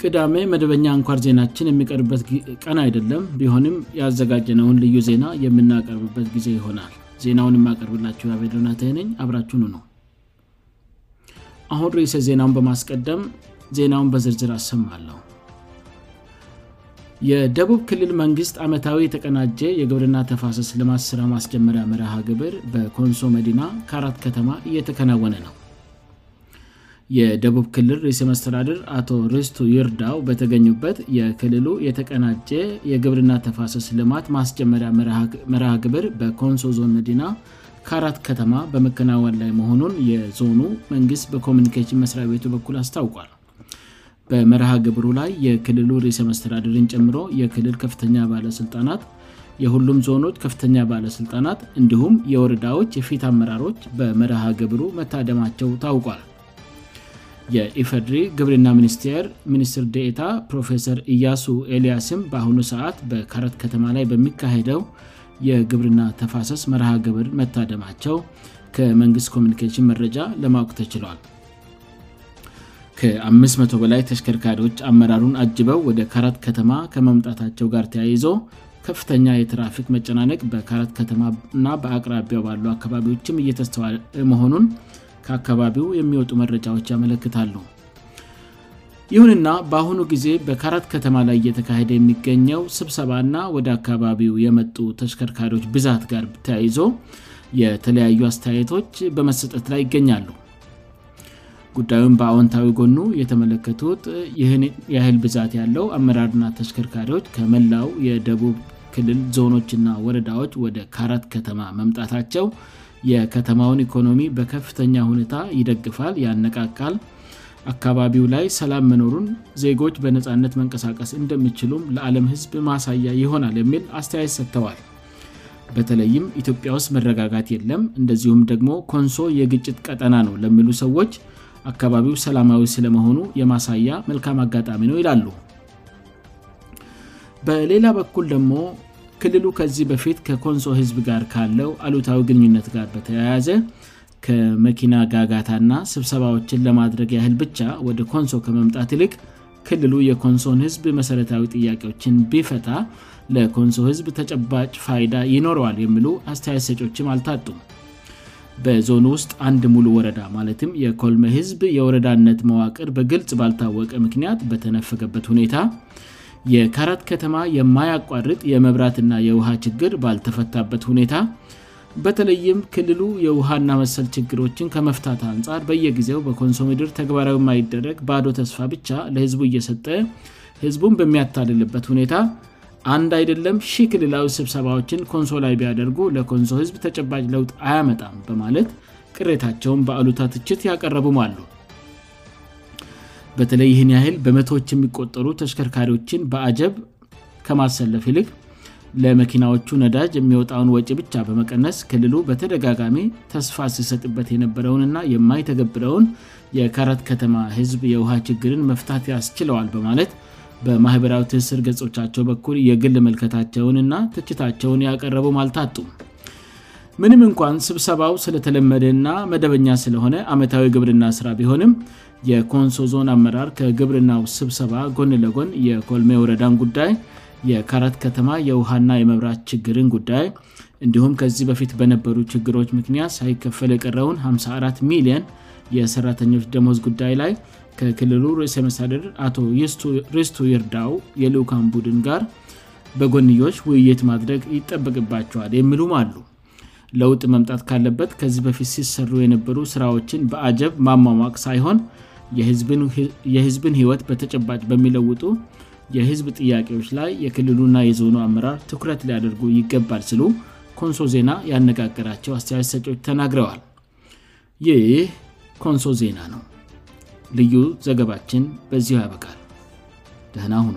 ቅዳሜ መደበኛ አንኳር ዜናችን የሚቀርብበት ቀን አይደለም ቢሆንም ያዘጋጀነውን ልዩ ዜና የምናቀርቡበት ጊዜ ይሆናል ዜናውን የማቀርብላቸው የቤናታነኝ አብራችኑ ነው አሁን ርእሰ ዜናውን በማስቀደም ዜናውን በዝርዝር አሰማለሁ የደቡብ ክልል መንግስት ዓመታዊ የተቀናጀ የግብርና ተፋሰስ ልማት ስራ ማስጀመሪ መሃ ግብር በኮንሶ መዲና ከአራት ከተማ እየተከናወነ ነው የደቡብ ክልል ርሴ መስተዳድር አቶ ርስቱ ይርዳው በተገኙበት የክልሉ የተቀናጀ የግብርና ተፋሰስ ልማት ማስጀመሪያ ምርሃግብር በኮንሶ ዞን መዲና ከአራት ከተማ በመከናወን ላይ መሆኑን የዞኑ መንግስት በኮሚኒኬሽን መስሪያ ቤቱ በኩል አስታውቋል በመረሃ ግብሩ ላይ የክልሉ ርሰ መስተዳድርን ጨምሮ የክልል ከፍተኛ ባለሥልጣናት የሁሉም ዞኖች ከፍተኛ ባለሥልጣናት እንዲሁም የወረዳዎች የፊት አመራሮች በመረሃ ግብሩ መታደማቸው ታውቋል የኢፈድሪ ግብርና ሚኒስቴር ሚኒስትር ዴታ ፕሮፌሰር እያሱ ኤልያስም በአሁኑ ሰዓት በካረት ከተማ ላይ በሚካሄደው የግብርና ተፋሰስ መርሃ ግብር መታደማቸው ከመንግስት ኮሚኒኬሽን መረጃ ለማወቅ ተችሏል ከ500 በላይ ተሽከርካሪዎች አመራሩን አጅበው ወደ ካራት ከተማ ከመምጣታቸው ጋር ተያይዞ ከፍተኛ የትራፊክ መጨናነቅ በካራት ከተማ እና በአቅራቢ ባሉ አካባቢዎችም እየተስተዋ መሆኑን ከአካባቢው የሚወጡ መረጃዎች ያመለክታሉ ይሁንና በአሁኑ ጊዜ በካራት ከተማ ላይ እየተካሄደ የሚገኘው ስብሰባና ወደ አካባቢው የመጡ ተሽከርካሪዎች ብዛት ጋር ተያይዞ የተለያዩ አስተያየቶች በመሰጠት ላይ ይገኛሉ ጉዳዩም በአዎንታዊ ጎኑ የተመለከቱት ይህን የይል ብዛት ያለው አመራርና ተሽከርካሪዎች ከመላው የደቡብ ክልል ዞኖችና ወረዳዎች ወደ ካራት ከተማ መምጣታቸው የከተማውን ኢኮኖሚ በከፍተኛ ሁኔታ ይደግፋል ያነቃቃል አካባቢው ላይ ሰላም መኖሩን ዜጎች በነፃነት መንቀሳቀስ እንደሚችሉም ለዓለም ህዝብ ማሳያ ይሆናል የሚል አስተያየት ሰጥተዋል በተለይም ኢትዮጵያ ውስጥ መረጋጋት የለም እንደዚሁም ደግሞ ኮንሶ የግጭት ቀጠና ነው ለሚሉ ሰዎች አካባቢው ሰላማዊ ስለመሆኑ የማሳያ መልካም አጋጣሚ ነው ይላሉ በሌላ በኩል ደግሞ ክልሉ ከዚህ በፊት ከኮንሶ ህዝብ ጋር ካለው አሉታዊ ግንኙነት ጋር በተያያዘ ከመኪና ጋጋታእና ስብሰባዎችን ለማድረግ ያህል ብቻ ወደ ኮንሶ ከመምጣት ይልቅ ክልሉ የኮንሶን ህዝብ መሰረታዊ ጥያቄዎችን ቢፈታ ለኮንሶ ህዝብ ተጨባጭ ፋይዳ ይኖረዋል የሚሉ አስተያያት ሰጮችም አልታጡም በዞኑ ውስጥ አንድ ሙሉ ወረዳ ማለትም የኮልመ ህዝብ የወረዳነት መዋቅር በግልጽ ባልታወቀ ምክንያት በተነፈገበት ሁኔታ የካራት ከተማ የማያቋርጥ የመብራትና የውሃ ችግር ባልተፈታበት ሁኔታ በተለይም ክልሉ የውሃና መሰል ችግሮችን ከመፍታት አንጻር በየጊዜው በኮንሶሜዶር ተግባራዊ ማይደረግ በዶ ተስፋ ብቻ ለህዝቡ እየሰጠ ህዝቡን በሚያታልልበት ሁኔታ አንድ አይደለም ሺህ ክልላዊ ስብሰባዎችን ኮንሶ ላይ ቢያደርጉ ለኮንሶ ህዝብ ተጨባጭ ለውጥ አያመጣም በማለት ቅሬታቸውን በአሉታ ትችት ያቀረቡም አሉ በተለይ ይህን ያይል በመቶዎች የሚቆጠሩ ተሽከርካሪዎችን በአጀብ ከማሰለፍ ይልቅ ለመኪናዎቹ ነዳጅ የሚወጣውን ወጪ ብቻ በመቀነስ ክልሉ በተደጋጋሚ ተስፋ ሲሰጥበት የነበረውንና የማይተገብረውን የካረት ከተማ ህዝብ የውሃ ችግርን መፍታት ያስችለዋል በማለት በማኅበራዊ ትስር ገጾቻቸው በኩል የግል መልከታቸውን እና ትችታቸውን ያቀረቡም አልታጡም ምንም እንኳን ስብሰባው ስለተለመደ ና መደበኛ ስለሆነ ዓመታዊ ግብርና ስራ ቢሆንም የኮንሶ ዞን አመራር ከግብርና ውጥ ስብሰባ ጎንለጎን የኮልሜ ወረዳን ጉዳይ የካረት ከተማ የውሃና የመብራት ችግርን ጉዳይ እንዲሁም ከዚህ በፊት በነበሩ ችግሮች ምክንያት ሳይከፈል የቀረውን 54ሚሊየን የሰራተኞች ደሞዝ ጉዳይ ላይ ከክልሉ ርእሰ መሳደር አቶ ሬስቱ ይርዳው የልውካን ቡድን ጋር በጎንዮች ውይይት ማድረግ ይጠበቅባቸዋል የሚሉም አሉ ለውጥ መምጣት ካለበት ከዚህ በፊት ሲሰሩ የነበሩ ስራዎችን በአጀብ ማሟሟቅ ሳይሆን የህዝብን ህይወት በተጨባጭ በሚለውጡ የህዝብ ጥያቄዎች ላይ የክልሉና የዞኑ አመራር ትኩረት ሊያደርጉ ይገባል ስሉ ኮንሶ ዜና ያነጋገራቸው አስተያት ሰች ተናግረዋል ይህ ኮንሶ ዜና ነው ልዩ ዘገባችን በዚያ ያበቃል ደህና ሁኖ